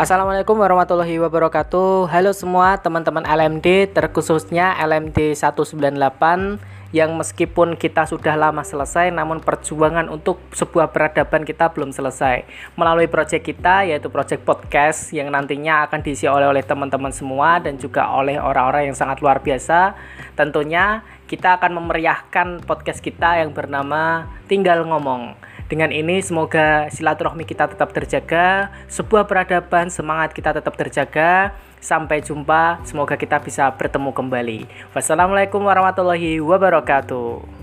Assalamualaikum warahmatullahi wabarakatuh. Halo semua teman-teman LMD terkhususnya LMD 198 yang meskipun kita sudah lama selesai namun perjuangan untuk sebuah peradaban kita belum selesai. Melalui proyek kita yaitu proyek podcast yang nantinya akan diisi oleh oleh teman-teman semua dan juga oleh orang-orang yang sangat luar biasa. Tentunya kita akan memeriahkan podcast kita yang bernama Tinggal Ngomong dengan ini semoga silaturahmi kita tetap terjaga, sebuah peradaban semangat kita tetap terjaga. Sampai jumpa, semoga kita bisa bertemu kembali. Wassalamualaikum warahmatullahi wabarakatuh.